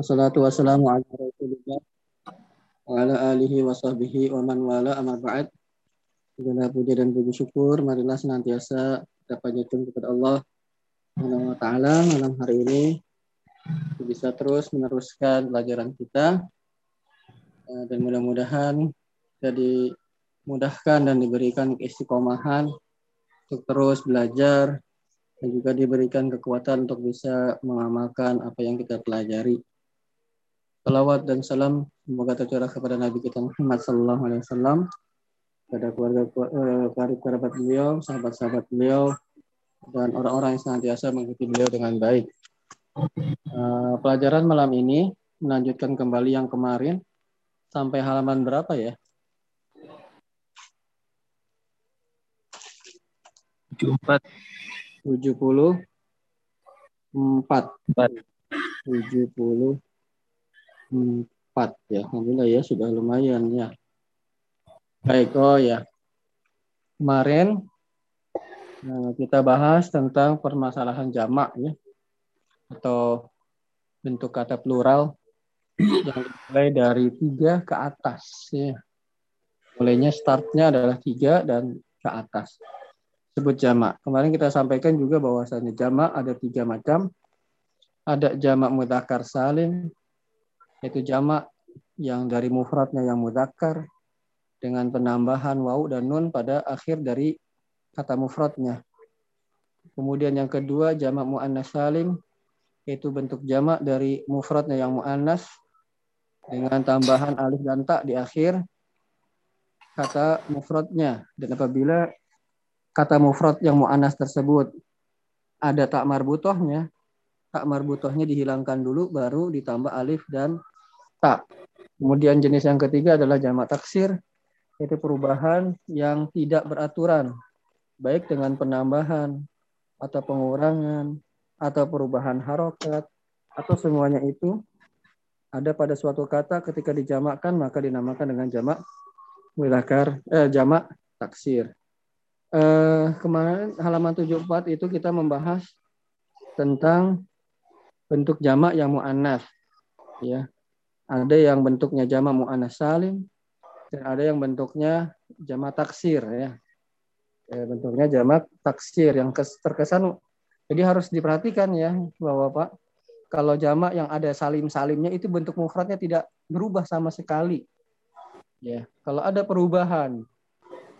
Wassalatu wassalamu ala rasulillah wa ala alihi wa sahbihi wa man wala amma ba'd. Segala puji dan puji syukur marilah senantiasa kita panjatkan kepada Allah Subhanahu wa taala malam hari ini bisa terus meneruskan pelajaran kita eh, dan mudah-mudahan jadi mudahkan dan diberikan istiqomahan untuk terus belajar dan juga diberikan kekuatan untuk bisa mengamalkan apa yang kita pelajari. Salawat dan salam semoga tercurah kepada Nabi kita Muhammad Sallallahu Alaihi Wasallam, kepada keluarga eh, kerabat beliau, sahabat-sahabat beliau, dan orang-orang yang senantiasa mengikuti beliau dengan baik. Uh, pelajaran malam ini melanjutkan kembali yang kemarin sampai halaman berapa ya? 74 70 4 70 empat ya. Alhamdulillah ya sudah lumayan ya. Baik oh ya. Kemarin nah, kita bahas tentang permasalahan jamak ya atau bentuk kata plural yang mulai dari tiga ke atas ya. Mulainya startnya adalah tiga dan ke atas. Sebut jamak. Kemarin kita sampaikan juga bahwasannya jamak ada tiga macam. Ada jamak mudakar salim yaitu jamak yang dari mufradnya yang mudzakkar dengan penambahan wau dan nun pada akhir dari kata mufradnya. Kemudian yang kedua jamak muannas salim yaitu bentuk jamak dari mufradnya yang muannas dengan tambahan alif dan tak di akhir kata mufradnya dan apabila kata mufrad yang muannas tersebut ada tak marbutohnya tak marbutohnya dihilangkan dulu baru ditambah alif dan tak. Kemudian jenis yang ketiga adalah jamak taksir, yaitu perubahan yang tidak beraturan, baik dengan penambahan atau pengurangan atau perubahan harokat atau semuanya itu ada pada suatu kata ketika dijamakkan maka dinamakan dengan jamak wilakar eh, jamak taksir. Eh, kemarin halaman 74 itu kita membahas tentang bentuk jamak yang muannas ya ada yang bentuknya jama mu'annas salim dan ada yang bentuknya jama taksir ya. ya bentuknya jama taksir yang terkesan jadi harus diperhatikan ya bahwa Pak kalau jama yang ada salim-salimnya itu bentuk mufradnya tidak berubah sama sekali. Ya, kalau ada perubahan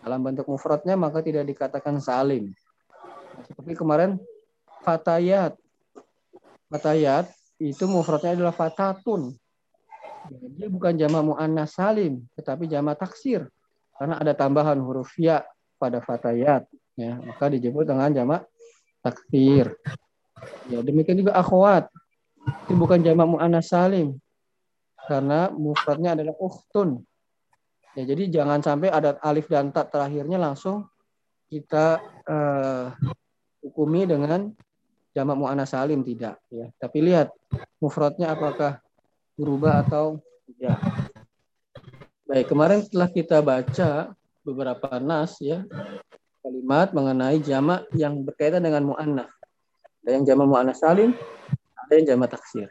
dalam bentuk mufradnya maka tidak dikatakan salim. Seperti kemarin fatayat. Fatayat itu mufradnya adalah fatatun. Dia bukan jama mu'annas salim, tetapi jama taksir. Karena ada tambahan huruf ya pada fatayat. Ya, maka disebut dengan jama taksir. Ya, demikian juga akhwat. Itu bukan jama mu'annas salim. Karena mufradnya adalah ukhtun. Ya, jadi jangan sampai ada alif dan tak terakhirnya langsung kita uh, hukumi dengan jamak mu'annas salim tidak ya. Tapi lihat mufradnya apakah berubah atau tidak. Baik, kemarin setelah kita baca beberapa nas ya, kalimat mengenai jamak yang berkaitan dengan mu'annas. Ada yang jamak mu'annas salim, ada yang jamak taksir.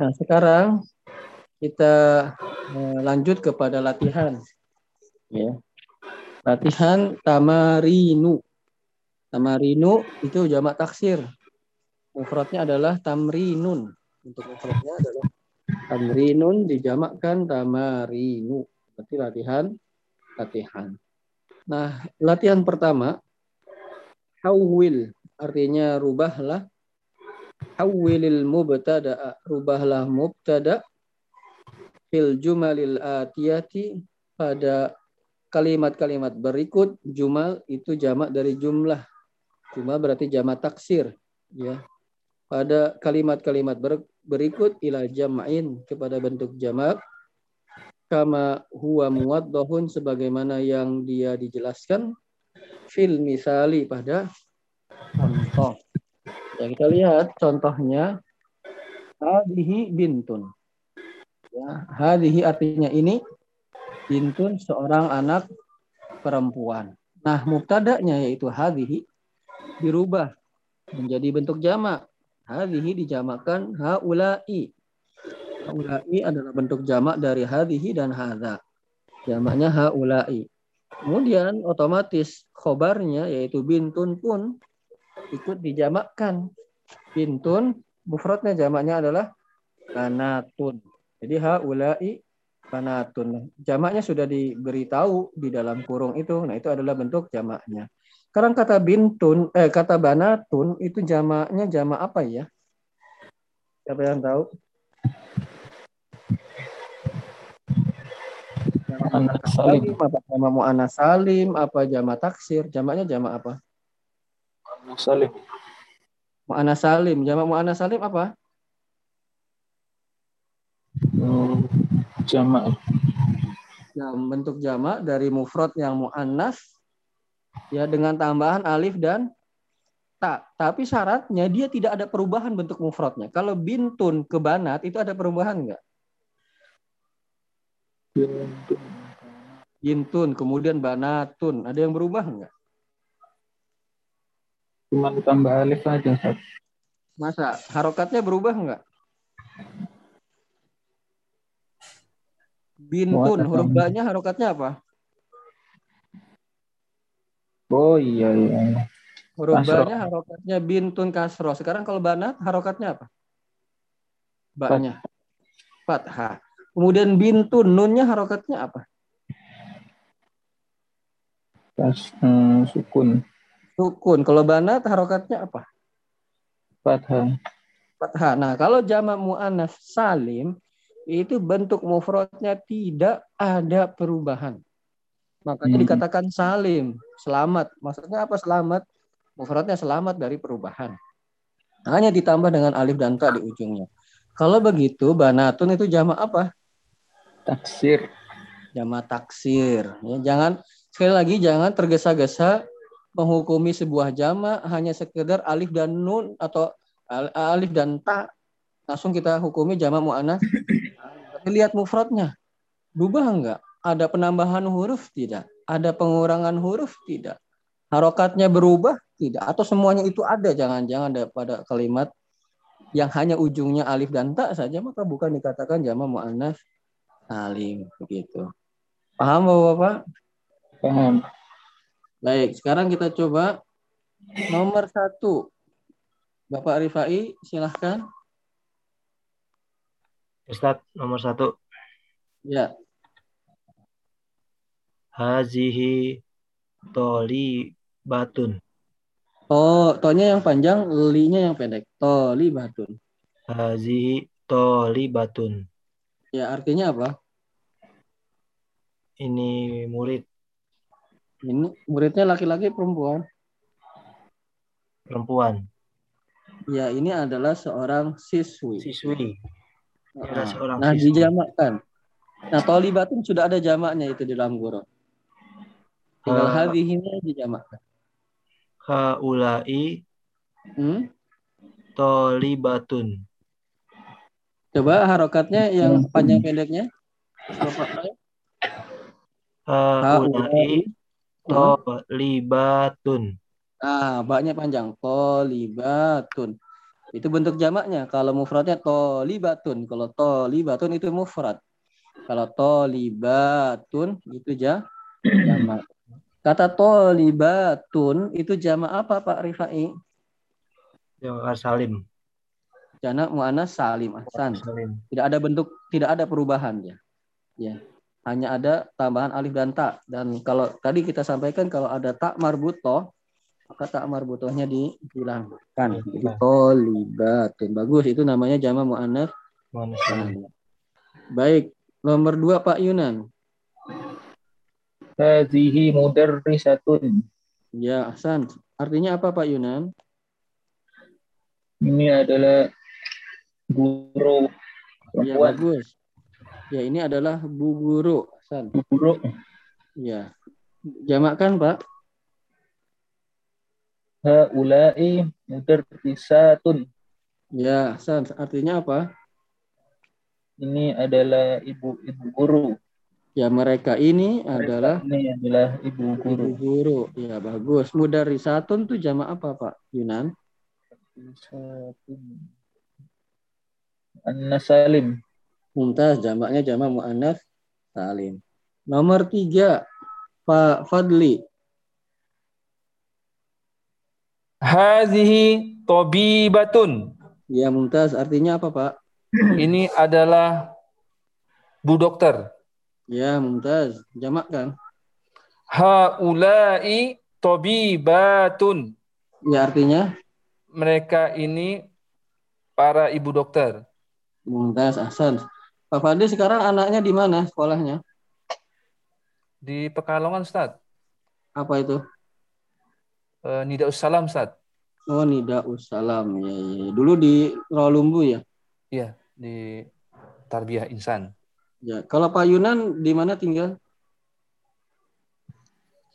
Nah, sekarang kita eh, lanjut kepada latihan. Ya. Latihan tamarinu. Tamarinu itu jamak taksir. Mufradnya adalah tamrinun. Untuk mufradnya adalah Tamrinun dijamakkan tamarinu. Berarti latihan latihan. Nah, latihan pertama hawil artinya rubahlah. Hawilil mubtada rubahlah mubtada. Fil jumalil atiyati. Pada kalimat-kalimat berikut jumal itu jamak dari jumlah. Jumal berarti jamak taksir ya. Pada kalimat-kalimat ber, berikut ila jam'in kepada bentuk jamak kama huwa muwaddahun sebagaimana yang dia dijelaskan fil misali pada contoh. Ya, kita lihat contohnya hadhihi bintun. Ya, hadhihi artinya ini bintun seorang anak perempuan. Nah, mubtada'nya yaitu hadhihi dirubah menjadi bentuk jamak hadhihi dijamakkan haula'i. Haulai adalah bentuk jamak dari hadhihi dan hadza. Jamaknya haulai. Kemudian otomatis khobarnya yaitu bintun pun ikut dijamakkan. Bintun mufradnya jamaknya adalah kanatun. Jadi haulai kanatun. Jamaknya sudah diberitahu di dalam kurung itu. Nah, itu adalah bentuk jamaknya. Sekarang kata bintun eh kata banatun itu jamaknya jamak apa ya? Siapa yang tahu? Jamak salim. Apa jamak mu'anas salim? Apa jamak taksir? Jamaknya jamak apa? Mu'anas salim. Mu'anas salim. Jamak mu'anas salim apa? Hmm, jamak. Nah, bentuk jamak dari mufrad yang mu'annas ya dengan tambahan alif dan tak. Tapi syaratnya dia tidak ada perubahan bentuk mufradnya. Kalau bintun ke banat itu ada perubahan enggak? Bintun. Bintun, kemudian banatun. Ada yang berubah enggak? Cuma ditambah alif aja. Masa? Harokatnya berubah enggak? Bintun, huruf ba-nya harokatnya apa? Oh iya iya. Huruf ba-nya harokatnya bintun kasro. Sekarang kalau banat harokatnya apa? Ba-nya. Fathah. Kemudian bintun nunnya harokatnya apa? Pas, hmm, sukun. Sukun. Kalau banat harokatnya apa? Fathah. Fathah. Nah, kalau jamak mu'annas salim itu bentuk mufradnya tidak ada perubahan. Makanya hmm. dikatakan salim, selamat. Maksudnya apa selamat? Mufradnya selamat dari perubahan. Hanya ditambah dengan alif dan ta di ujungnya. Kalau begitu, banatun itu jamak apa? Taksir. Jamak taksir. Ya, jangan sekali lagi jangan tergesa-gesa menghukumi sebuah jamak hanya sekedar alif dan nun atau alif dan ta langsung kita hukumi jamak muannas lihat mufradnya. Berubah enggak? Ada penambahan huruf? Tidak. Ada pengurangan huruf? Tidak. Harokatnya berubah? Tidak. Atau semuanya itu ada? Jangan-jangan pada kalimat yang hanya ujungnya alif dan tak saja, maka bukan dikatakan jama mu'annas salim. Begitu. Paham Bapak-Bapak? Paham. Baik, sekarang kita coba nomor satu. Bapak Rifai, silahkan. Ustadz, nomor satu. Ya. Hazihi toli batun. Oh, tonya yang panjang, li-nya yang pendek. Toli batun. Hazihi toli batun. Ya, artinya apa? Ini murid. Ini muridnya laki-laki perempuan? Perempuan. Ya, ini adalah seorang siswi. Siswi. Nah, nah dijamakkan. Nah, tolibatun sudah ada jamaknya itu di dalam guru. Tinggal uh, hadhihi dijamakkan. Haulai hmm? tolibatun. Coba harokatnya yang panjang pendeknya. Haulai tolibatun. Ah, baknya panjang. Tolibatun. Itu bentuk jamaknya. Kalau mufradnya tolibatun. Kalau tolibatun itu mufrad. Kalau tolibatun itu ja, jamak. Kata tolibatun itu jamak apa Pak Rifai? Jamak salim. Jamak mu'anas salim. Ahsan. Tidak ada bentuk, tidak ada perubahan ya. Ya. Hanya ada tambahan alif dan tak. Dan kalau tadi kita sampaikan kalau ada tak marbutoh, maka tak marbutohnya dihilangkan. Jadi tolibatun. Bagus itu namanya jama mu'annas. Baik, nomor dua Pak Yunan. Hazihi mudarrisatun. Ya, Hasan. Artinya apa Pak Yunan? Ini adalah guru Ya, bagus. Ya, ini adalah bu guru. Hasan. Bu guru. Ya. Jamakkan, Pak haulai mudarrisatun. Ya, San, artinya apa? Ini adalah ibu-ibu guru. Ya, mereka ini mereka adalah ini adalah ibu guru. Ibu guru. Ya, bagus. Mudarrisatun itu jama apa, Pak Yunan? Mudarrisatun. An-Nasalim. Mumtaz, jamaknya jamak mu'annas salim. Nomor tiga, Pak Fadli. Hazihi tobibatun. Ya, Mumtaz, artinya apa, Pak? Ini adalah bu dokter. Ya, Mumtaz, jamak kan? Haulai tobibatun. Ya, artinya? Mereka ini para ibu dokter. Mumtaz, Ahsan. Pak Fadli sekarang anaknya di mana sekolahnya? Di Pekalongan, Ustaz. Apa itu? Uh, Nida Ussalam, Ustaz. Oh, Nida Ussalam. Ya, ya, ya. Dulu di Rawalumbu ya? Iya, di Tarbiyah Insan. Ya, kalau Pak Yunan di mana tinggal?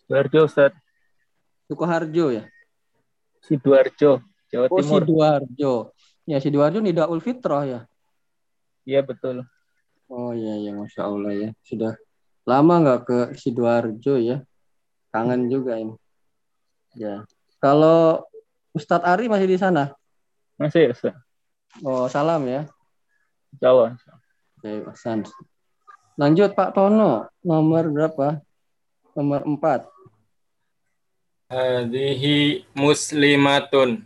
Sidoarjo, Ustaz. Sukoharjo ya? Sidoarjo, Jawa Oh, Timur. Sidoarjo. Ya, Sidoarjo Nidaul Fitrah ya? Iya, betul. Oh iya ya masya Allah ya sudah lama nggak ke sidoarjo ya kangen juga ini ya kalau Ustadz Ari masih di sana Masih, Ustaz. oh salam ya Jawa. oke Hasan lanjut Pak Tono nomor berapa nomor empat Hadhihi muslimatun.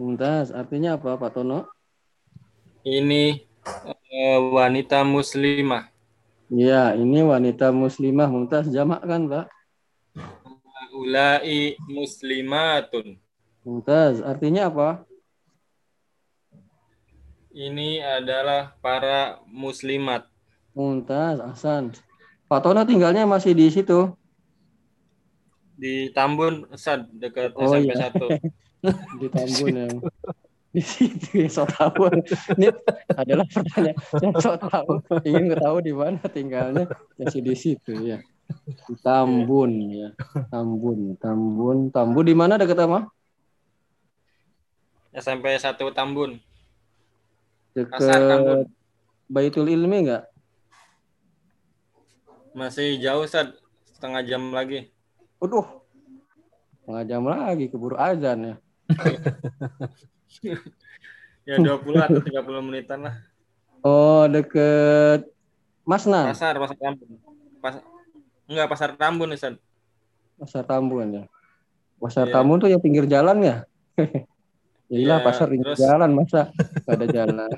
Mumtaz artinya apa Pak Tono Ini eh, wanita muslimah. ya ini wanita muslimah Mumtaz jamak kan Pak Ulai muslimatun. Mumtaz artinya apa Ini adalah para muslimat. Mumtaz Hasan Pak Tono tinggalnya masih di situ. Di Tambun, Ustaz, dekat Oh, SMP iya. 1. di Tambun yang di situ ya so tahu. Ini adalah pertanyaan. Saya so tahu. Ingin tahu di mana tinggalnya? Masih di situ ya. Di Tambun ya. Tambun Tambun. Tambun di mana dekat apa SMP 1 Tambun. Pasar Tambun. dekat Baitul Ilmi enggak Masih jauh, Ustaz. Setengah jam lagi. Waduh setengah jam lagi keburu azan ya Ya 20 atau 30 menitan lah. oh deket Masna Pasar, pasar Tambun. Pas Enggak, pasar Tambun, Ustaz. Pasar Tambun ya Pasar Iya. Tambun tuh ya pinggir jalan ya Yalah Iya, pasar pinggir terus- jalan masa nggak ada jalan.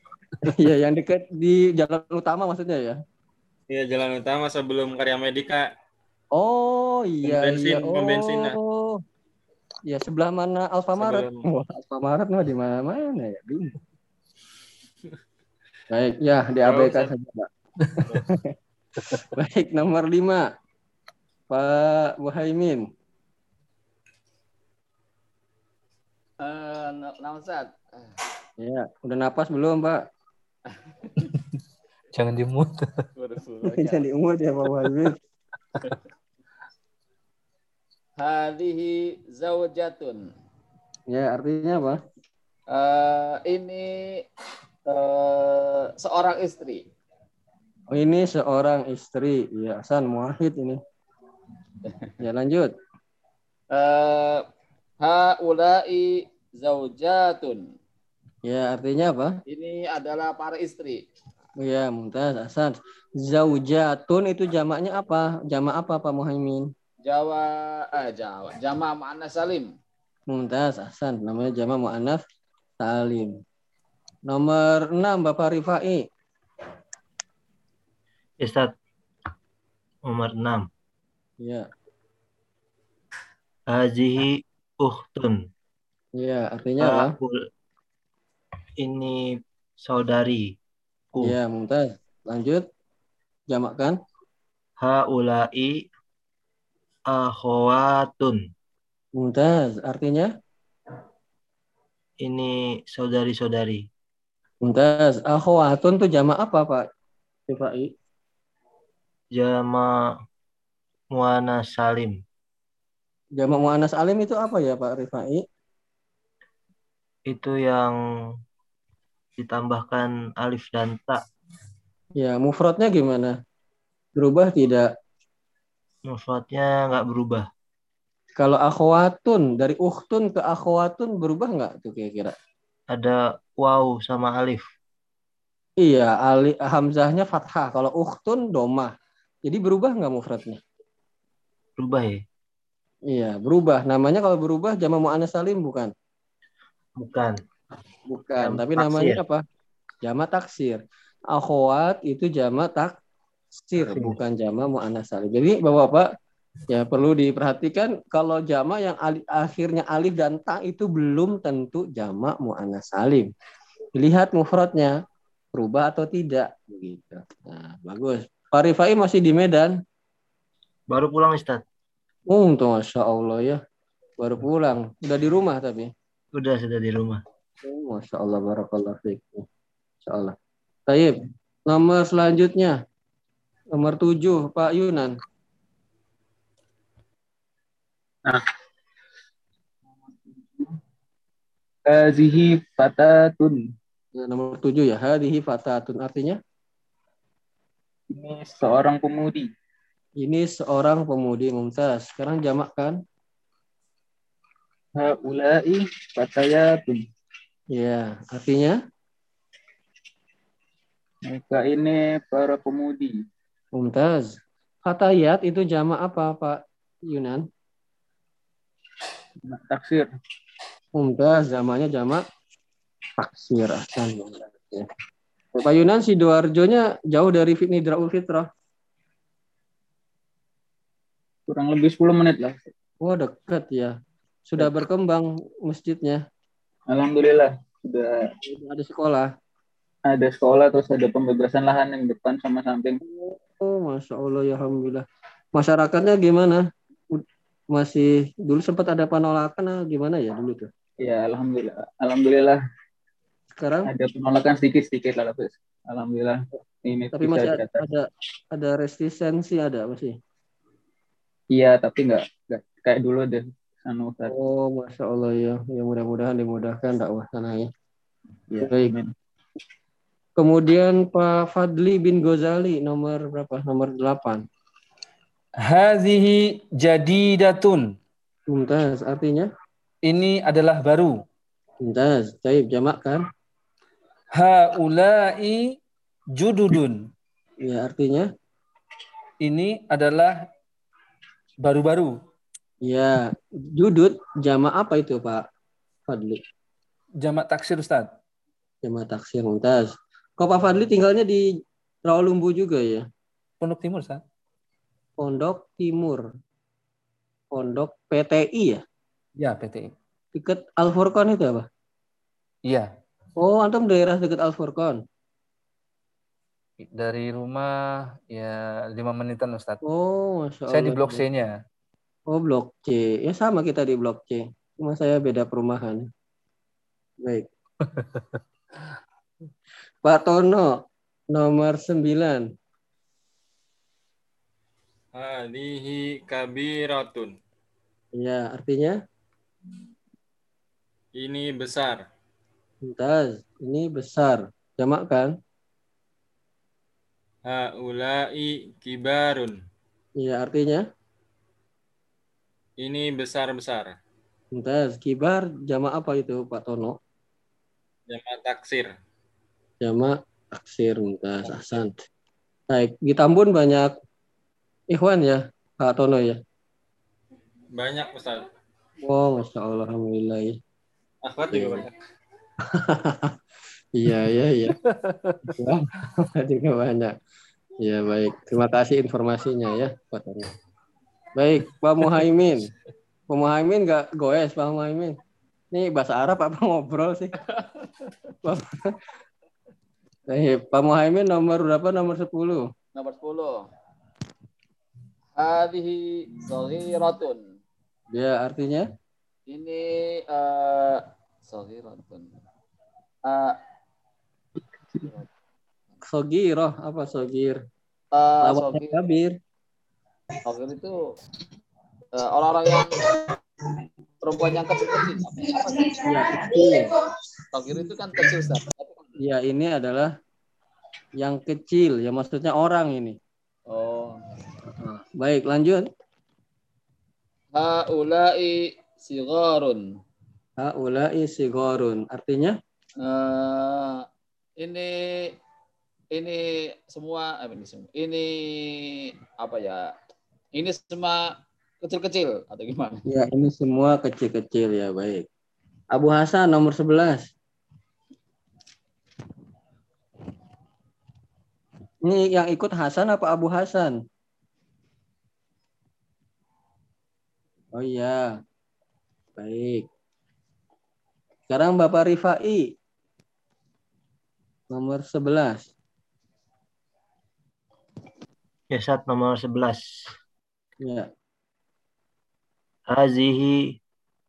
Iya yang dekat di jalan utama maksudnya ya. Iya, jalan utama sebelum Karya Medika. Oh iya bensin, iya. pom bensin, nah. Oh. Ya sebelah mana Alfamaret? Sebelum- Wah, Alfamaret mah di mana-mana ya, bingung. Baik, ya diabaikan Usah. saja, Pak. Baik, nomor lima. Pak Muhaimin. Eh, nama Ustaz. Ya, udah napas belum, Pak? Jangan dimut. Jangan diumut ya, Pak Muhaimin. Hadihi zaujatun. Ya, artinya apa? Eh, ini eh, seorang istri. Oh, ini seorang istri. Ya, Hasan Muahid ini. Ya, lanjut. Eh, haulai zaujatun. Ya, artinya apa? Ini adalah para istri. Ya, Mumtaz, Hasan. Zaujatun itu jamaknya apa? Jamak apa, Pak Muhaimin? Jawa eh Jawa. Jama ma'ana salim. Mumtaz, Hasan. Namanya jamak mu'anaf salim. Nomor 6, Bapak Rifai. Ustaz nomor 6. Ya, Hazihi ukhtun. ya artinya apa? Ini saudari. Ku. Ya, Mumtaz. Lanjut. Jamakkan. Haulai akhwatun. Mumtaz. Artinya? Ini saudari-saudari. Mumtaz. Akhwatun tuh jamak apa, Pak Rifai? Jama muana salim. Jamak mu'anas alim itu apa ya, Pak Rifai? Itu yang ditambahkan alif dan ta. Ya, mufradnya gimana? Berubah tidak? Mufradnya nggak berubah. Kalau akhwatun, dari ukhtun ke akhwatun berubah nggak tuh kira-kira? Ada waw sama alif. Iya, ali, hamzahnya fathah. Kalau ukhtun domah. Jadi berubah nggak mufradnya? Berubah ya? Iya, berubah. Namanya kalau berubah jama mu'annas salim bukan? Bukan. Bukan, Jama tapi taksir. namanya apa? Jama taksir. Akhwat itu jama taksir, Taksir. bukan jama mu'annas salim. Jadi Bapak-bapak ya perlu diperhatikan kalau jama yang ali- akhirnya alif dan ta itu belum tentu jama mu'annas salim. Lihat mufradnya berubah atau tidak begitu. Nah, bagus. Pak Rifai masih di Medan. Baru pulang Ustaz. Oh, untung Masya Allah ya. Baru pulang. Udah di rumah tapi. Udah sudah di rumah. Masya Allah, Barakallah fiik. Masya Allah. Taib. Nomor selanjutnya. Nomor tujuh, Pak Yunan. Hazihi fatatun. Ya, nomor tujuh ya. Hadihi fatatun. Artinya, Ini seorang pemudi. ini seorang pemudi mumtaz. Sekarang jamak kan? Haulai fatayatun. Ya, artinya Mereka ini para pemudi. mumtaz. Fatayat itu jamak apa, Pak Yunan? Taksir. Mumtaz, zamannya jamak taksir. Ahsan. Ya. Pak Yunan, Sidoarjonya jauh dari Nidraul Fitrah. Kurang lebih 10 menit lah. Oh, dekat ya. Sudah berkembang masjidnya. Alhamdulillah. Sudah Ada sekolah. ada sekolah terus ada pembebasan lahan yang depan sama samping. Oh, Masya Allah, ya Alhamdulillah. Masyarakatnya gimana? Masih dulu sempat ada penolakan ah, gimana ya dulu tuh? Ya alhamdulillah. Alhamdulillah Sekarang ada penolakan sedikit-sedikit lah Hafiz. Alhamdulillah. Ini tapi masih ada ada, ada resistensi ada masih. Iya, tapi nggak kayak dulu deh. Anu Ustaz. Oh, Masya Allah ya. Ya mudah-mudahan dimudahkan dakwah sana ya. Ya, Baik. amin. Kemudian Pak Fadli bin Ghazali nomor berapa? Nomor 8. Hazihi jadidatun. Mumtaz artinya? Ini adalah baru. Mumtaz. Taib jamak kan? Haulai jududun. Ya artinya? Ini adalah baru-baru. Ya, judud jamak apa itu Pak Fadli? Jamak taksir Ustaz. Jamak taksir Mumtaz. Kok Pak Fadli tinggalnya di Rawalumbu juga ya? Pondok Timur Ustaz. Pondok Timur. Pondok PTI ya? Ya, PTI. Dekat Al Furqon itu apa? Iya. Oh, antum daerah dekat Al Furqon. Dari rumah ya lima menitan Ustaz. Oh, Masya Allah. Saya di blok C-nya. Oh, blok C. Ya sama kita di blok C. Cuma saya beda perumahan. Baik. Pak Tono, nomor 9. Hadihi kabiratun. Ya, artinya? Ini besar. Mumtaz. Ini besar. Jamak kan? Haulai kibarun. Ya, artinya? Ini besar-besar. Mumtaz. Kibar, jamak apa itu Pak Tono? Jama taksir. Jamak taksir. Mumtaz. Ahsan. Baik. Di Tambun banyak ikhwan ya, Pak Tono ya? Banyak Ustaz. Oh, Masya Allah. Alhamdulillah ya. Akhwat Iya. juga banyak. Iya, iya, iya. Juga banyak. Ya, baik. Terima kasih informasinya ya, Pak Tono. Baik, Pak Muhaimin. Pak Muhaimin nggak goes, Pak Muhaimin. Ini bahasa Arab apa ngobrol sih? Pak, Baik, Pak Muhaimin nomor berapa? Nomor 10. Nomor 10. Hadihi saghiratun. Ya, artinya? Ini eh saghiratun. Eh Sogiroh. Apa sogir? eh, Lawannya sogir- kabir. Sogir itu eh, orang-orang yang perempuan yang kecil-kecil. Ya, kecil. Sogir itu kan kecil, Ustaz. Ya, ini adalah yang kecil. Ya, maksudnya orang ini. Oh. Baik, lanjut. Haulai sigharun. Haulai sigorun. Artinya? Eh, ini ini semua eh, ini semua ini apa ya? Ini semua kecil-kecil atau gimana? Ya, ini semua kecil-kecil ya, baik. Abu Hasan nomor 11. Ini yang ikut Hasan apa Abu Hasan? Oh iya. Baik. Sekarang Bapak Rifai. Nomor 11. Ya, Ustaz nomor 11. Ya. Hazihi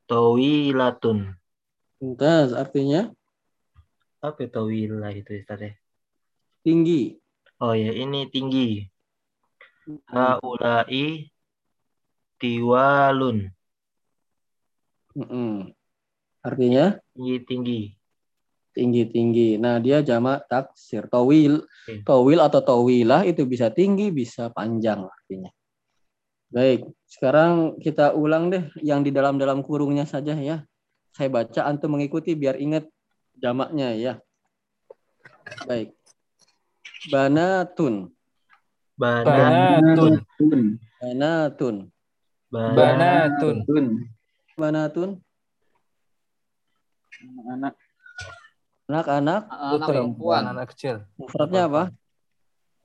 tawilatun. Mumtaz artinya Apa tawilah itu Ustaz ya? tinggi. Oh ya, ini tinggi. Haulai tiwalun. Mm-mm. Artinya Tinggi-tinggi. tinggi-tinggi. Nah, dia jamak taksir. Towil, towil atau towilah itu bisa tinggi, bisa panjang artinya. Baik, sekarang kita ulang deh yang di dalam-dalam kurungnya saja ya. Saya baca, antum mengikuti biar ingat jamaknya ya. Baik. Banatun, Banatun. Banatun. banatun, Banatun. Tun. banatun, Anak anak-anak, Anak perempuan. Anak kecil. mufradnya apa?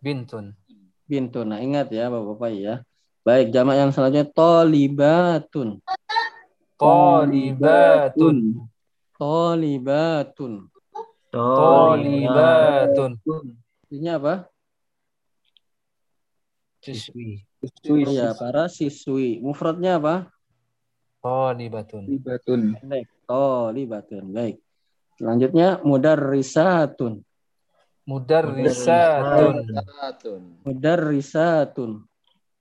Bintun. Bintun. Nah, ingat ya Bapak-bapak ya. Baik, jamak yang selanjutnya tolibatun. Tolibatun. Tolibatun. Tolibatun. Artinya apa? Siswi. Oh ya, para siswi. Mufradnya apa? Tolibatun. Libatun. Baik. Tolibatun. Baik. Selanjutnya mudarrisatun. Mudarrisatun. Mudarrisatun.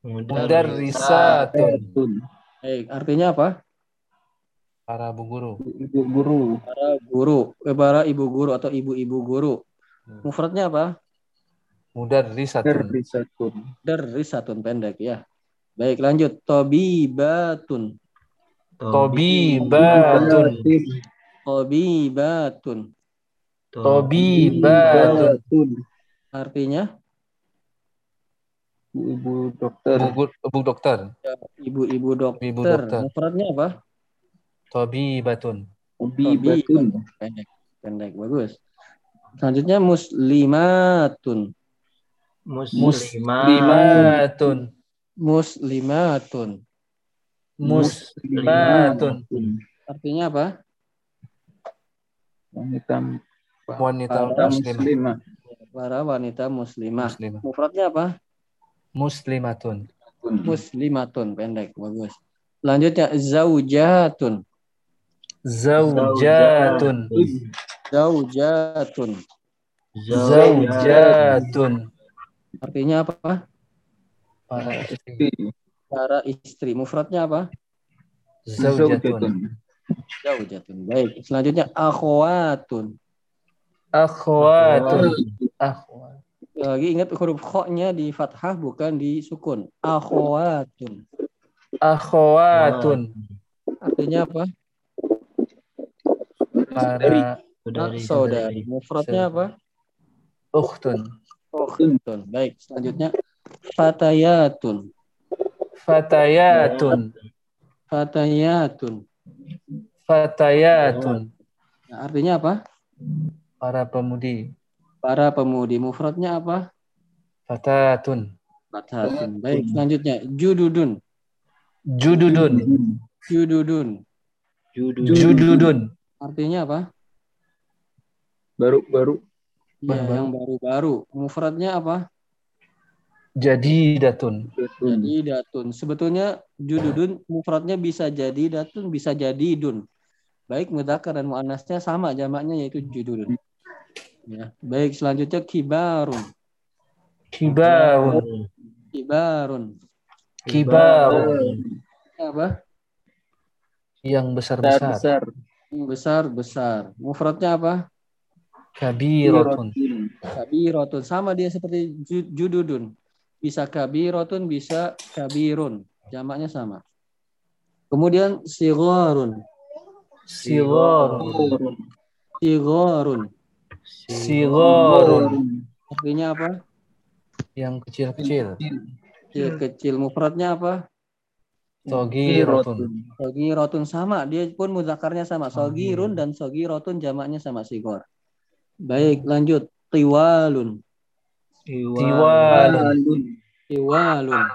Mudarrisatun. Mudarrisatun. Tun. Baik, artinya apa? Para bu guru. Ibu guru. Para guru, eh, para ibu guru atau ibu-ibu guru. Mufradnya apa? Mudarrisatun. Terbisatun. Mudarrisatun pendek ya. Baik, lanjut. Tobibatun. Tobibatun. Tobibatun. Tobibatun. Artinya Ibu dokter. Bu, gu- bu dokter. ibu-ibu dokter. Ibu dokter. Mufradnya apa? Tobibatun. Bibatun. Pendek, pendek, bagus. Selanjutnya muslimatun. Muslimat. Muslimatun. Muslimatun. Muslimatun. Artinya apa? Wanita Wanita muslimah. Para wanita muslimah. Muslimah. Mufradnya apa? Muslimatun. Muslimatun, pendek, bagus. Selanjutnya zaujatun. Zaujatun. Zaujatun. Zaujatun. Artinya apa? Para istri. Para istri. Mufradnya apa? Zaujatun. Zaujatun. Baik. Selanjutnya akhwatun. Akhwatun. Akhwat. Lagi ingat huruf kho-nya di fathah bukan di sukun. Akhwatun. Akhwatun. Artinya apa? Para Anak saudari. Mufradnya apa? ukhtun. Ukhtun. Baik. Selanjutnya fatayatun. Fatayatun. Fatayatun. Fatayatun. Nah, artinya apa? Para pemudi. Para pemudi. Mufradnya apa? Fatatun. Fathatun. Baik. Selanjutnya jududun. Jududun. Jududun. Jududun. Artinya apa? Baru-baru. Ya, yang baru-baru. Mufradnya apa? Jadidatun. Jadi datun. Sebetulnya jududun mufradnya bisa jadi datun, bisa jadi dun. Baik mudzakkar dan muannasnya sama jamaknya yaitu jududun. Ya. Baik selanjutnya kibarun. Kibarun. Kibarun. Kibarun. Apa? Yang besar-besar. Besar. Besar besar. Mufradnya apa? Kabiratun. Kabirotun. Sama dia seperti ju- jududun. Bisa kabirotun, bisa kabirun. Jamaknya sama. Kemudian sigharun. Sigharun. Sigharun. Sigharun. Artinya apa? Yang kecil-kecil. Kecil, kecil. Mufradnya apa? Sogirotun. Sogirotun sama. Dia pun muzakarnya sama. Sogirun dan sogirotun jamaknya sama sigor. Baik, lanjut. Tiwalun. Tiwalun. Tiwalun.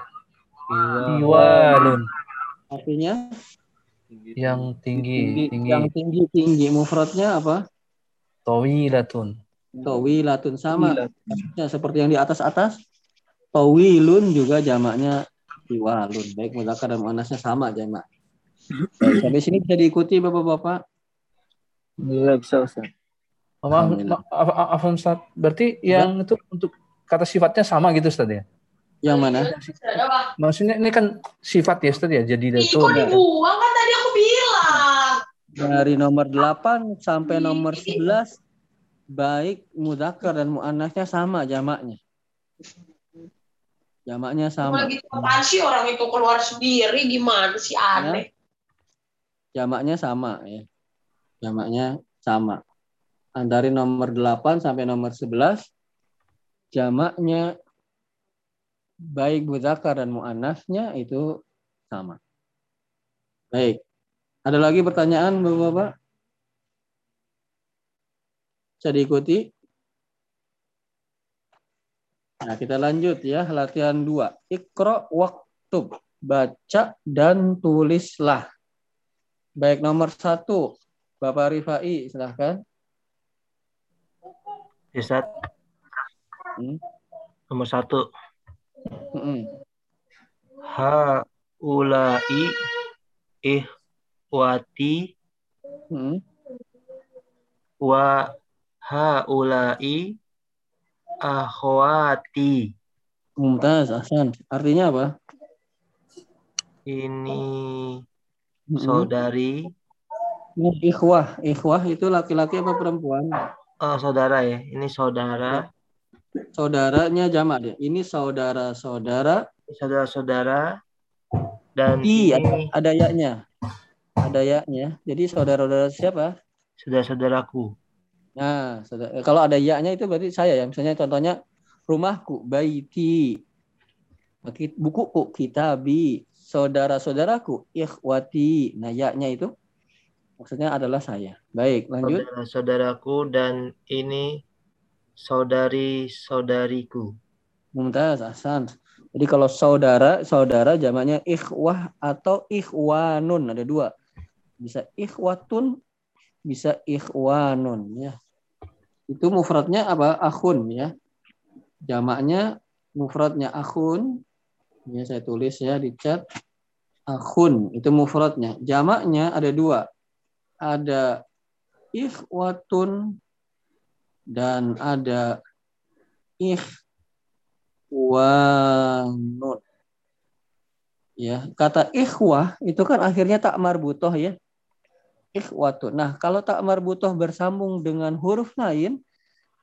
Tiwalun. Artinya Yang tinggi. Tinggi. yang tinggi tinggi. Mufradnya apa? Tawilatun. Tawilatun sama. Ya, seperti yang di atas atas. Tawilun juga jamaknya tiwalun. Baik muzakar dan muannasnya sama jamak. Sampai sini bisa diikuti Bapak-bapak. Iya bisa Ustaz. Maaf, Alhamdulillah. maaf, maaf, maaf, Ustaz. Berarti yang itu untuk kata sifatnya sama gitu Ustaz ya? Yang mana? Maksudnya ini kan sifat ya Ustaz ya? Jadi Ih, kok dibuang kan tadi aku bilang. Dari nomor 8 sampai nomor 11 baik mudzakkar dan muannasnya sama jamaknya. Jamaknya sama. Lagi apaan sih orang itu keluar sendiri gimana sih aneh. Jamaknya sama ya. Jamaknya sama. Antara nomor 8 sampai nomor 11 jamaknya baik mudzakkar dan muannasnya itu sama. Baik. Ada lagi pertanyaan Bapak-bapak? Bisa diikuti? Nah, kita lanjut ya, latihan 2. Ikro waktub. Baca dan tulislah. Baik, nomor satu. Bapak Rifai, silahkan. Ustaz. Hmm. Nomor satu. Mm-mm. Ha ulai ihwati Mm-mm. wa ha ulai akhwati. Mumtaz, Hasan. Artinya apa? Ini saudari, Ini ikhwah. Ikhwah itu laki-laki apa perempuan? oh saudara ya. Ini saudara, Saudaranya jamak dia. Ini saudara-saudara. saudara-saudara dan I, ada, ini ada yaknya. Ada yaknya. Jadi saudara-saudara siapa? saudara-saudaraku. Nah, saudara- kalau ada yaknya itu berarti saya ya. Misalnya contohnya rumahku, baiti. Bukuku, kitabi. Saudara-saudaraku, ikhwati. Nah, yaknya itu maksudnya adalah saya. Baik, lanjut. Saudara-saudaraku dan ini saudari-saudariku. Mumtaz, Hasan. Jadi kalau saudara, saudara jamaknya ikhwah atau ikhwanun. Ada dua. Bisa ikhwatun, bisa ikhwanun. Ya. Itu mufradnya apa? Akhun ya. Jamaknya mufradnya akhun. Ya, saya tulis ya di chat. Akhun, itu mufradnya. Jamaknya ada dua. Ada ikhwatun dan ada ikhwanun. Ya, kata ikhwah itu kan akhirnya tak marbutoh ya. Ikhwatun. Nah, kalau tak marbutoh bersambung dengan huruf lain,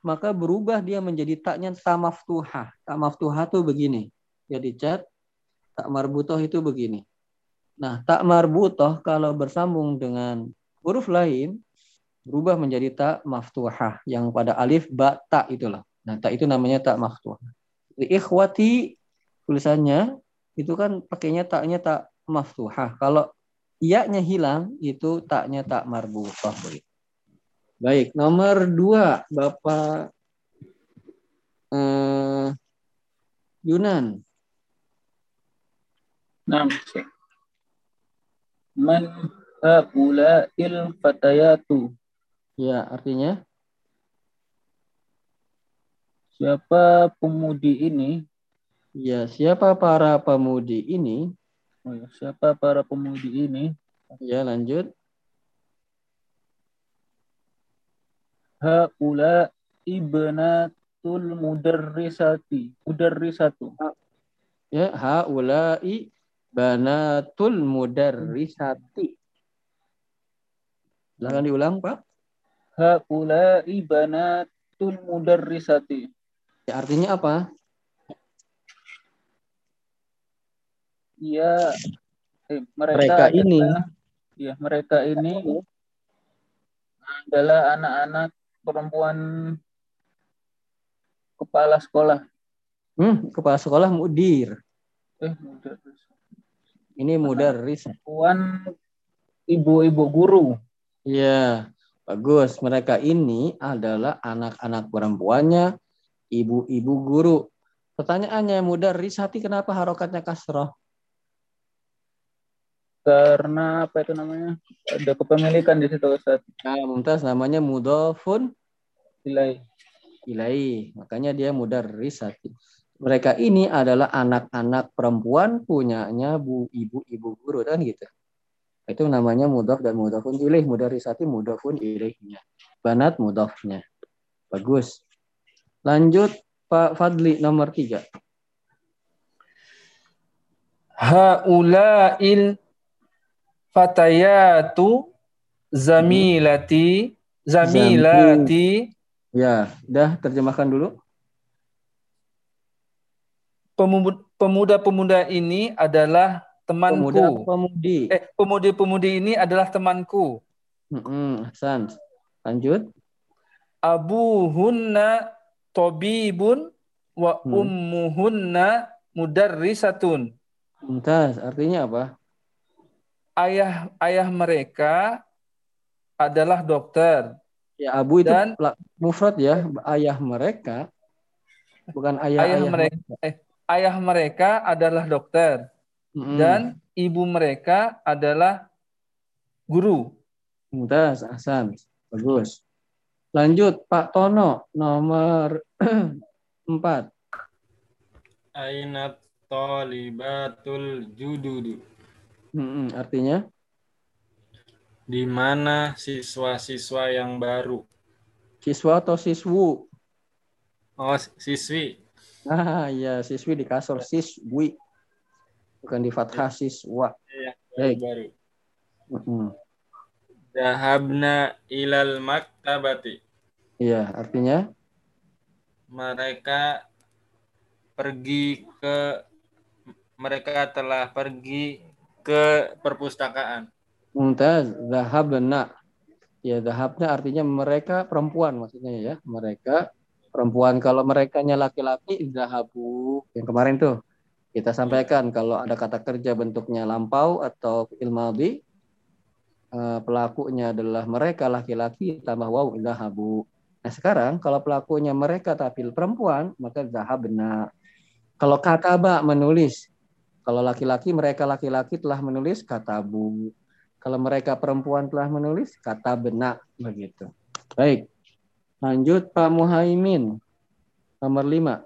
maka berubah dia menjadi taknya ta maftuhah. Tak maftuhah itu begini. Jadi cat tak marbutoh itu begini. Nah, tak marbutoh kalau bersambung dengan huruf lain berubah menjadi tak maftuhah yang pada alif ba ta itulah. Nah, tak itu namanya tak. Jadi, Ikhwati tulisannya itu kan pakainya taknya tak maftuhah. Kalau iya-nya hilang itu taknya tak marbutah. begitu. Baik, nomor dua Bapak eh, Yunan. Syekh. Man haula'il fatayatu. Ya, artinya Siapa pemudi ini? ya siapa para pemudi ini? Oh ya, siapa para pemudi ini? Ya, lanjut. Haula ibnatul mudarrisati. Mudarrisatu. Ya, haula'i banatul mudarrisati. Silakan diulang, Pak. Haula ibnatul mudarrisati. Ya, artinya apa? Ia eh, mereka, Mereka ini. adalah- ya mereka ini adalah anak-anak perempuan kepala sekolah. Hmm, kepala sekolah mudir. Eh, muda- Ini mudarris. Puan ibu-ibu guru. Iya, bagus. Mereka ini adalah anak-anak perempuannya, ibu-ibu guru. Pertanyaannya mudarrisati kenapa harokatnya kasroh? Karena apa itu namanya? Ada kepemilikan di situ Ustaz. Nah, Mumtaz namanya mudofun Nilai. ilai. Makanya dia mudarrisati. Mereka ini adalah anak-anak perempuan punyanya bu ibu ibu guru kan gitu. Itu namanya mudof dan mudofun ilaih. Mudarrisati mudofun ilaihnya. Banat mudofnya. Bagus. Lanjut Pak Fadli nomor tiga. Haula'il fatayatu zamilati zamilati Ya, dah terjemahkan dulu. Pemu- pemuda-pemuda ini adalah temanku. Pemuda pemudi. Eh, pemudi-pemudi ini adalah temanku. Mm-mm, Hasan. Lanjut. Abuhunna tabibun wa Hmm. ummuhunna mudarrisatun. Mumtaz, artinya apa? Ayah ayah mereka adalah dokter Ya, abu itu Dan- mufrad ya, ayah mereka bukan ayah Ayah ayah, mereka. ayah mereka adalah dokter Mm-mm. dan ibu mereka adalah guru. Mumtaz, Hasan. Bagus. Lanjut Pak Tono nomor 4. Aina tolibatul jududu. Mm-mm, artinya Di mana siswa-siswa yang baru? siswa atau siswu? Oh, siswi. Ah, ya, siswi di kasor siswi. Bukan di fathah siswa. Iya, Baik. baru. Mm-mm. Dahabna ilal maktabati. Iya, artinya Mereka pergi ke mereka telah pergi ke perpustakaan. Mumtaz, zahabna. Ya, zahabna artinya mereka perempuan maksudnya ya. Mereka perempuan. Kalau merekanya laki-laki, zahabu. Yang kemarin tuh kita sampaikan kalau ada kata kerja bentuknya lampau atau fi'il madhi, eh, pelakunya adalah mereka laki-laki tambah waw zahabu. Nah, sekarang kalau pelakunya mereka tapi perempuan, maka zahabna. Kalau kataba menulis, kalau laki-laki mereka laki-laki telah menulis katabu. Kalau mereka perempuan telah menulis kata benak begitu. Baik. Lanjut Pak Muhaimin. Nomor 5.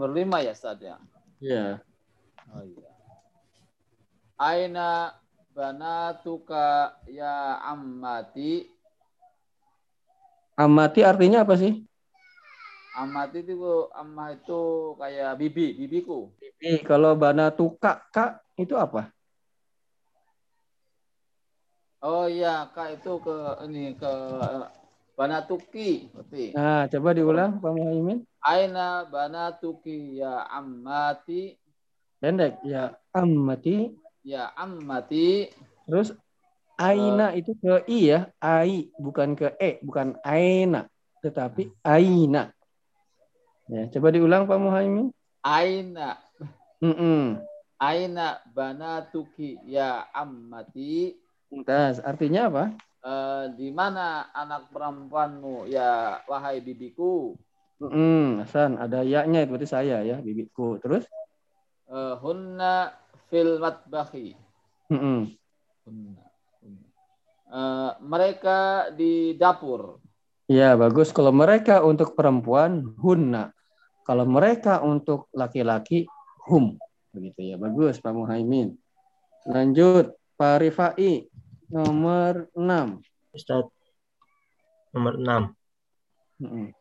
Nomor lima ya Ustaz ya. Ya. Oh iya. Aina banatuka ya ammati. Amati artinya apa sih? Ammati itu ammah itu kayak bibi, bibiku. Ini kalau bana tuka kak itu apa? Oh iya, Kak itu ke ini ke banatuki berarti. Nah, coba diulang Pak Muhaimin. Aina banatuki ya ammati Pendek ya amati. ya ammati Terus aina itu ke i ya, ai bukan ke e, bukan aina, tetapi aina. Ya, coba diulang Pak Muhaimin. aina Mm-mm. aina banatuki ya ammati Mumtaz. Artinya apa? Eh, di mana anak perempuanmu ya wahai bibiku Mm, Hasan, ada ya-nya itu berarti saya ya, bibiku. Terus? Eh, hunna fil matbahi Mm-mm. Hunna. Hunna. Eh, mereka di dapur Ya, bagus. Kalau mereka untuk perempuan, hunna. Kalau mereka untuk laki-laki, hum. Begitu ya. Bagus, Pak Muhaimin. Lanjut, Pak Rifai. Nomor 6. Ustaz. Nomor 6. Mm-mm.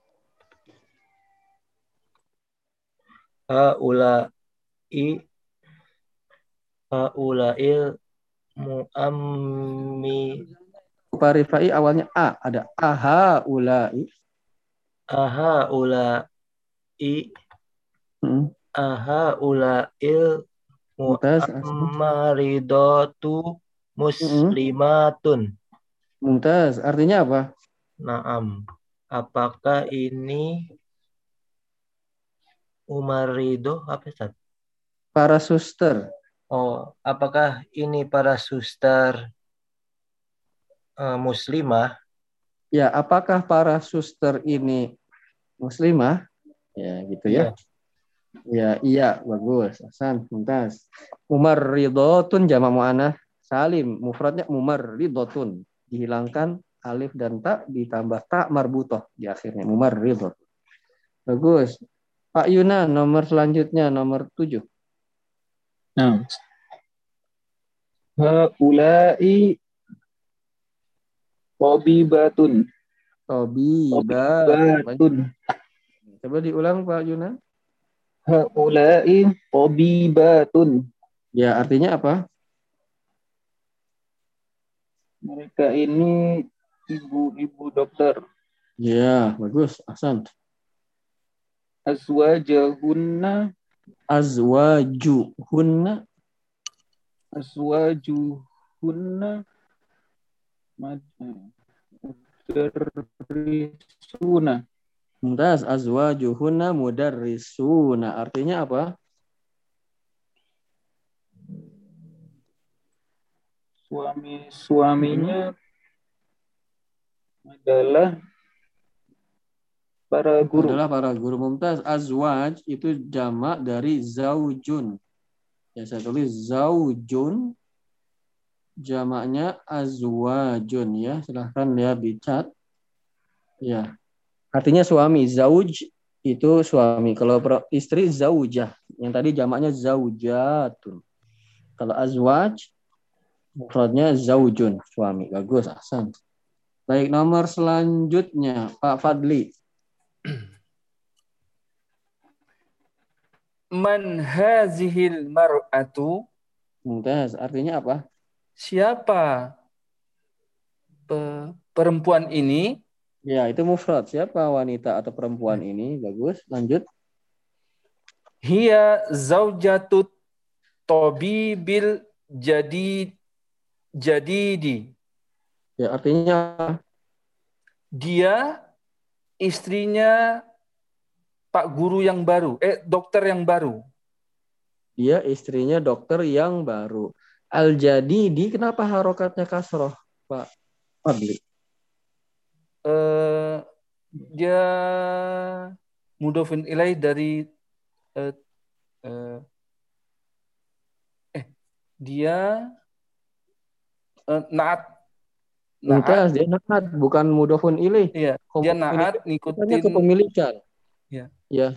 Haulai Haulail muammi Pak Rifai awalnya A. Ada aha ulai. Ahaulai Mm. Ahaulail Mumtaz. muammaridatu muslimatun Mumtaz. Artinya apa? Naam. Apakah ini Umar Ridho apa Ustaz? Para suster. Oh, apakah ini para suster eh, muslimah? Ya, apakah para suster ini muslimah? Ya, gitu ya. Ya, iya, bagus. Hasan, Mumtaz. Umar Ridotun jamak mu'anah salim. Mufradnya Umar Ridotun. Dihilangkan alif dan tak ditambah tak marbutoh di akhirnya. Umar Ridotun. Bagus. Pak Yuna, nomor selanjutnya, nomor 7. Nah. Haulai Tabibatun. Tobi, ba. Tabibatun. Coba diulang Pak Yuna. Haulai Tabibatun. Ya, artinya apa? Mereka ini ibu-ibu dokter. Ya, bagus. Hasan. Azwajahunna Azwajuhunna azwajuhunna mudarrisuna. Mumtaz azwajuhunna mudarrisuna. Artinya apa? Suami-suaminya adalah para guru. Adalah para guru mumtaz. Azwaj itu jamak dari zaujun. Ya saya tulis zaujun. Jamaknya azwajun ya. Silahkan lihat di chat. Ya. Artinya suami. Zauj itu suami. Kalau istri zaujah. Yang tadi jamaknya zaujatun. Kalau azwaj mufradnya zaujun, suami. Bagus, Ahsan. Baik, nomor selanjutnya Pak Fadli. Man hazihil mar'atu Mumtaz, artinya apa? siapa pe- perempuan ini? Ya, itu mufrad. Siapa wanita atau perempuan ini? Bagus. Lanjut. Hiya zaujatut tabibil jadi jadidi. Ya, artinya? Dia istrinya Pak guru yang baru, eh dokter yang baru. dia istrinya dokter yang baru. Al-Jadidi, kenapa harokatnya kasroh, Pak Fadli? Eh dia mudofin ilaih dari eh, eh, eh dia eh, naat naat dia naat, bukan mudofun ilih. iya dia ini naat Katanya ngikutin kepemilikan. Iya. Ya,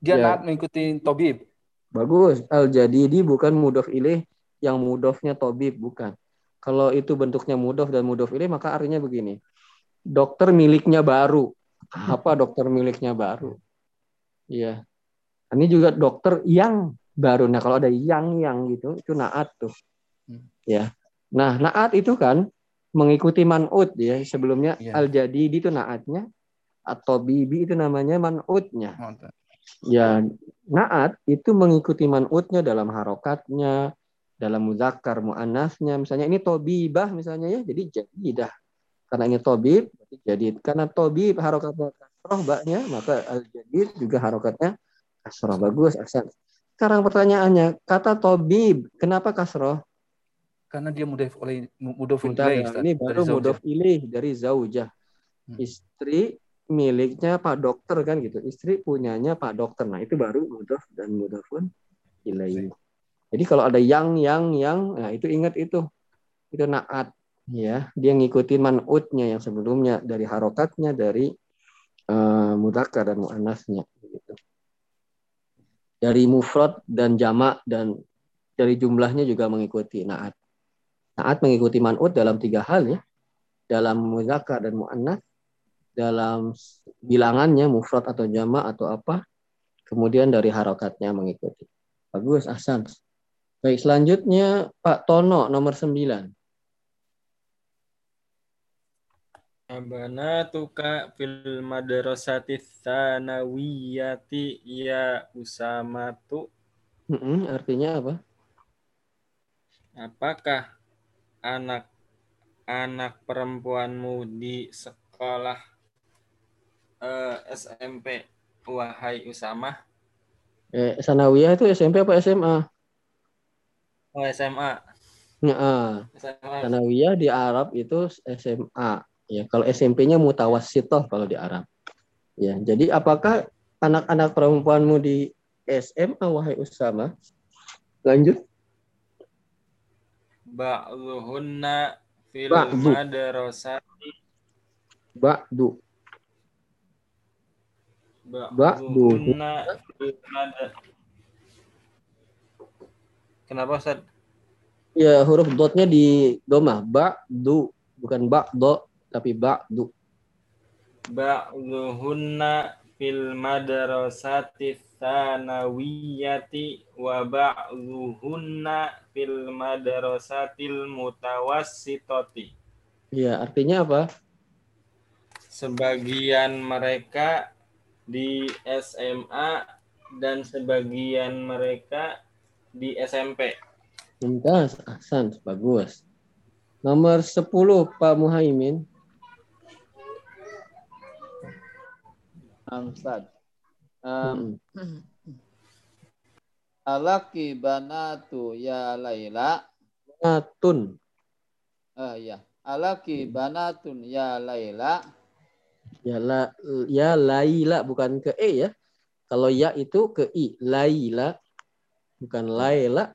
dia ya. naat ngikutin tobib bagus. Al-Jadidi bukan mudof ilih, yang mudofnya tobib, bukan. Kalau itu bentuknya mudof dan mudof ilih, maka artinya begini. Dokter miliknya baru. Apa dokter miliknya baru? Iya. Ini juga dokter yang baru. Nah, kalau ada yang yang gitu, itu naat tuh. Hmm. Ya. Nah, naat itu kan mengikuti man'ut ya. Sebelumnya Iya. al-jadidi itu naatnya atau bibi itu namanya man'utnya. Ya, naat itu mengikuti man'utnya dalam harokatnya, dalam muzakkar muannasnya. Misalnya ini tobibah misalnya ya, jadi jadidah. Karena ini tobib, jadid. Karena tobib harokatnya kasroh baknya, maka al-jadid juga harokatnya kasroh. Bagus, Ahsan. Sekarang pertanyaannya, kata tobib, kenapa kasroh? karena dia mudaf oleh Bentar, ilaih ya. Ini baru mudof ilih dari zaujah. Hmm. Istri miliknya Pak Dokter kan gitu. Istri punyanya Pak Dokter. Nah, itu baru mudof dan mudofun ilaih. Jadi kalau ada yang yang yang nah itu ingat itu. Itu naat ya. Dia ngikutin man'utnya yang sebelumnya dari harokatnya dari eh mudzakkar dan muannasnya gitu. Dari mufrad dan jamak dan dari jumlahnya juga mengikuti naat. Naat mengikuti man'ut dalam tiga hal ya. Dalam muzakkar dan mu'annas, dalam bilangannya mufrad atau jamak atau apa, kemudian dari harokatnya mengikuti. Bagus, Ahsan. Baik, selanjutnya Pak Tono nomor 9. Abana tuka fil madrasati tsanawiyati ya usamatu Mm-mm, artinya apa? apakah anak anak perempuanmu di sekolah eh, SMP wahai Usama Eh, sanawiyah itu SMP apa SMA? oh SMA Ya, ah. SMA sanawiyah di Arab itu SMA. Ya, kalau SMP-nya mutawassithah kalau di Arab. Ya, jadi apakah anak-anak perempuanmu di SMA wahai Usama? Lanjut. ba'dhuhunna fil Ba'du. madrasati Ba'du. fil Kenapa Ustaz? Ya, huruf dotnya di domah. Ba'du. Bukan ba'do, tapi ba'du. Ba'dhuhunna fil madrasati tsanawiyati wa ba'dhuhunna fil madrasatil mutawassitati. Ya, artinya apa? Sebagian mereka di SMA dan sebagian mereka di SMP. Mumtaz, Ahsan, bagus. Nomor 10, Pak Muhaimin. Um, Ustaz. Um, alaki banatu ya Laila. Atun. Ah ya. Alaki banatun ya Laila. Ya, la, ya Laila, bukan ke E ya. Kalau ya itu ke I. Laila, bukan Laila.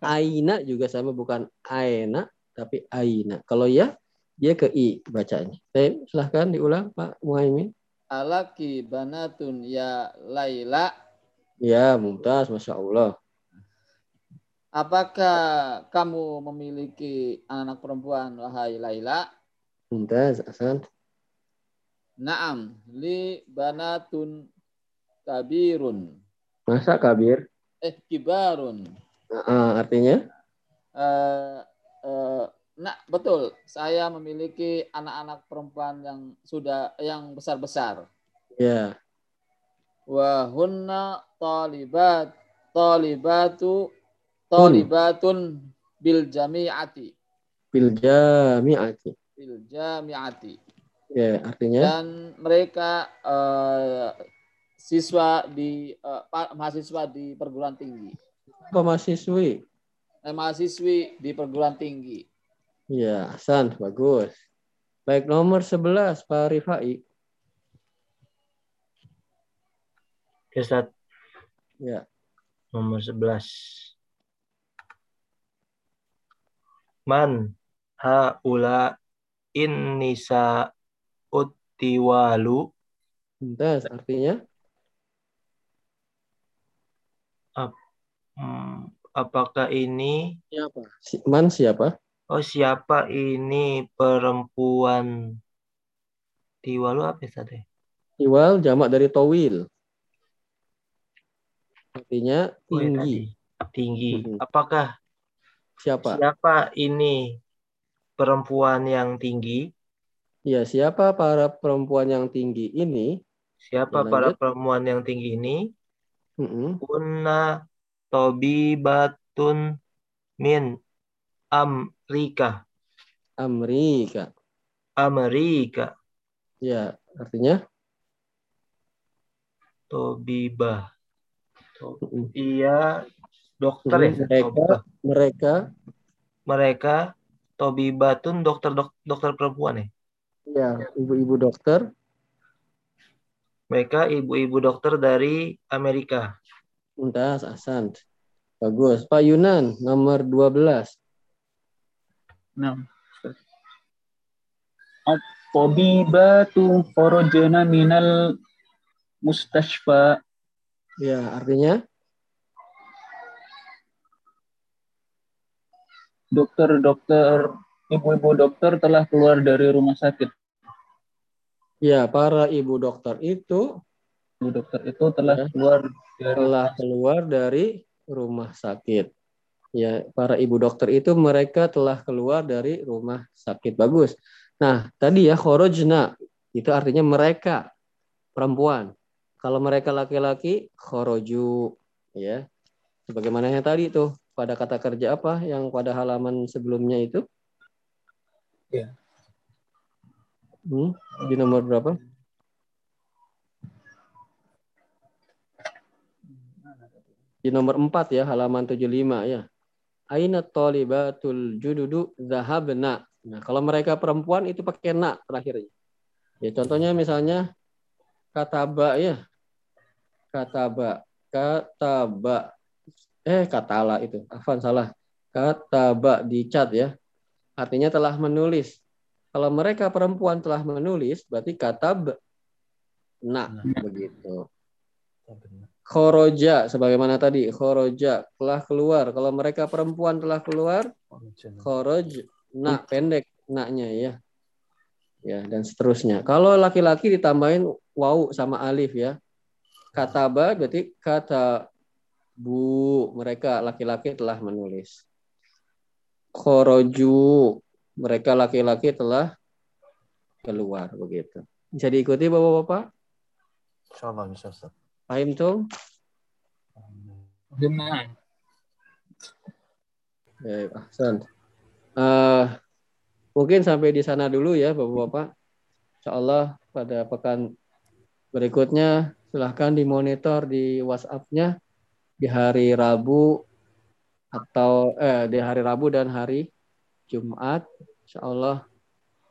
Aina juga sama, bukan Aina, tapi Aina. Kalau ya, dia ke I bacanya. Baik, silahkan diulang Pak Muhaimin. Alaki banatun ya Laila. Ya, Mumtaz, Masya Allah. Apakah kamu memiliki anak perempuan wahai Laila? Mumtaz, Ahsan. Naam, li banatun kabirun. Masa kabir? Eh, kibarun. Nah, artinya? Eh, eh, nah, betul. Saya memiliki anak-anak perempuan yang sudah yang besar-besar. Ya, Wa hunna talibat talibatu talibatun bil jami'ati bil jami'ati. bil jami'ati Ya, artinya? dan mereka eh, siswa di pa- mahasiswa di perguruan tinggi Apa mahasiswi? eh, mahasiswi di perguruan tinggi Ya, Ahsan, bagus. Baik, nomor 11, Pak Rifai. Ya, Ustaz. Ya, Nomor 11. Man haula in nisa utiwalu Mumtaz, artinya? Hmm, apakah ini Siapa? Si- Man siapa? Oh siapa ini perempuan tiwalu apa ya Ustaz? Iwal jamak dari towil. Artinya Oh, ya, tinggi. tadi. Tinggi. Apakah Siapa? siapa ini perempuan yang tinggi? Ya, siapa para perempuan yang tinggi ini? Siapa Ya, para lanjut. perempuan yang tinggi ini? Mm-mm. Kunna tobibatun min Amerika. Amerika. Amerika. Ya, artinya? Tobibah. Mm-mm. Iya, dokter ya. Mereka, mereka, Mereka tobibatun dokter dok, dokter perempuan ya. ya, ibu-ibu dokter. Mereka ibu-ibu dokter dari Amerika. Mumtaz, Ahsan. Bagus. Pak Yunan, nomor 12. Nah. At-tabibatu kharajna minal mustashfa Ya, artinya? dokter-dokter ibu-ibu dokter telah keluar dari rumah sakit. Ya, para ibu dokter itu Ibu dokter itu telah Ya. keluar dari telah keluar dari rumah sakit. Ya, para ibu dokter itu mereka telah keluar dari rumah sakit. Bagus. Nah, tadi ya khorojna itu artinya mereka perempuan. Kalau mereka laki-laki khoroju ya. Sebagaimana yang tadi tuh pada kata kerja apa yang pada halaman sebelumnya itu? Hmm? Di nomor berapa? Di nomor 4 ya, halaman 75 ya. Aina talibatul jududu zahabna. Nah, kalau mereka perempuan itu pakai na terakhirnya. Ya, contohnya misalnya kataba ya. Kataba, kataba. Eh, katala itu. Afan salah. Kataba di cat ya. Artinya telah menulis. Kalau mereka perempuan telah menulis, berarti katab na begitu. Khoroja sebagaimana tadi khoroja telah keluar. Kalau mereka perempuan telah keluar, khoroj na pendek naknya ya. Ya, dan seterusnya. Kalau laki-laki ditambahin wau sama alif ya. Kataba berarti kata bu mereka laki-laki telah menulis. Khoroju mereka laki-laki telah keluar begitu. Bisa diikuti Bapak-bapak? Insyaallah bisa Ustaz. Paham tuh? Baik, Ahsan. Eh, mungkin sampai di sana dulu ya Bapak-bapak. Insya Allah pada pekan berikutnya silahkan dimonitor di WhatsApp-nya di hari Rabu atau eh, di hari Rabu dan hari Jumat. Insya Allah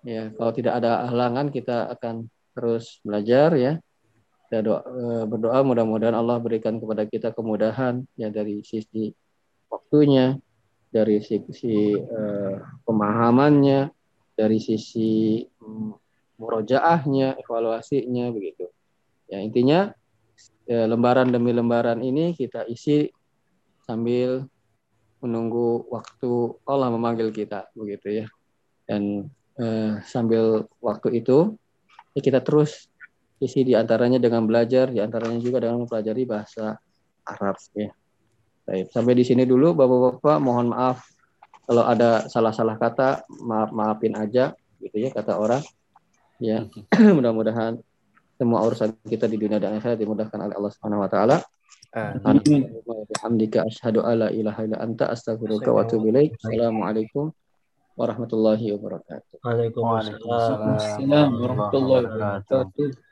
ya kalau tidak ada halangan kita akan terus belajar ya. Kita doa, eh, berdoa mudah-mudahan Allah berikan kepada kita kemudahan ya dari sisi waktunya, dari sisi eh, pemahamannya, dari sisi mm, murojaahnya, evaluasinya begitu. Ya intinya eh, lembaran demi lembaran ini kita isi sambil menunggu waktu Allah memanggil kita begitu ya. Dan eh, sambil waktu itu ya kita terus isi di antaranya dengan belajar, di antaranya juga dengan mempelajari bahasa Arab ya. Baik, sampai di sini dulu Bapak-bapak mohon maaf kalau ada salah-salah kata, maaf maafin aja gitu ya kata orang. Ya, mudah-mudahan semua urusan kita di dunia dan akhirat dimudahkan oleh Allah Subhanahu wa taala. Alhamdulillah asyhadu alla ilaha illa anta astaghfiruka wa atubu ilaik. Assalamualaikum warahmatullahi wabarakatuh. Waalaikumsalam. Waalaikumsalam warahmatullahi wabarakatuh.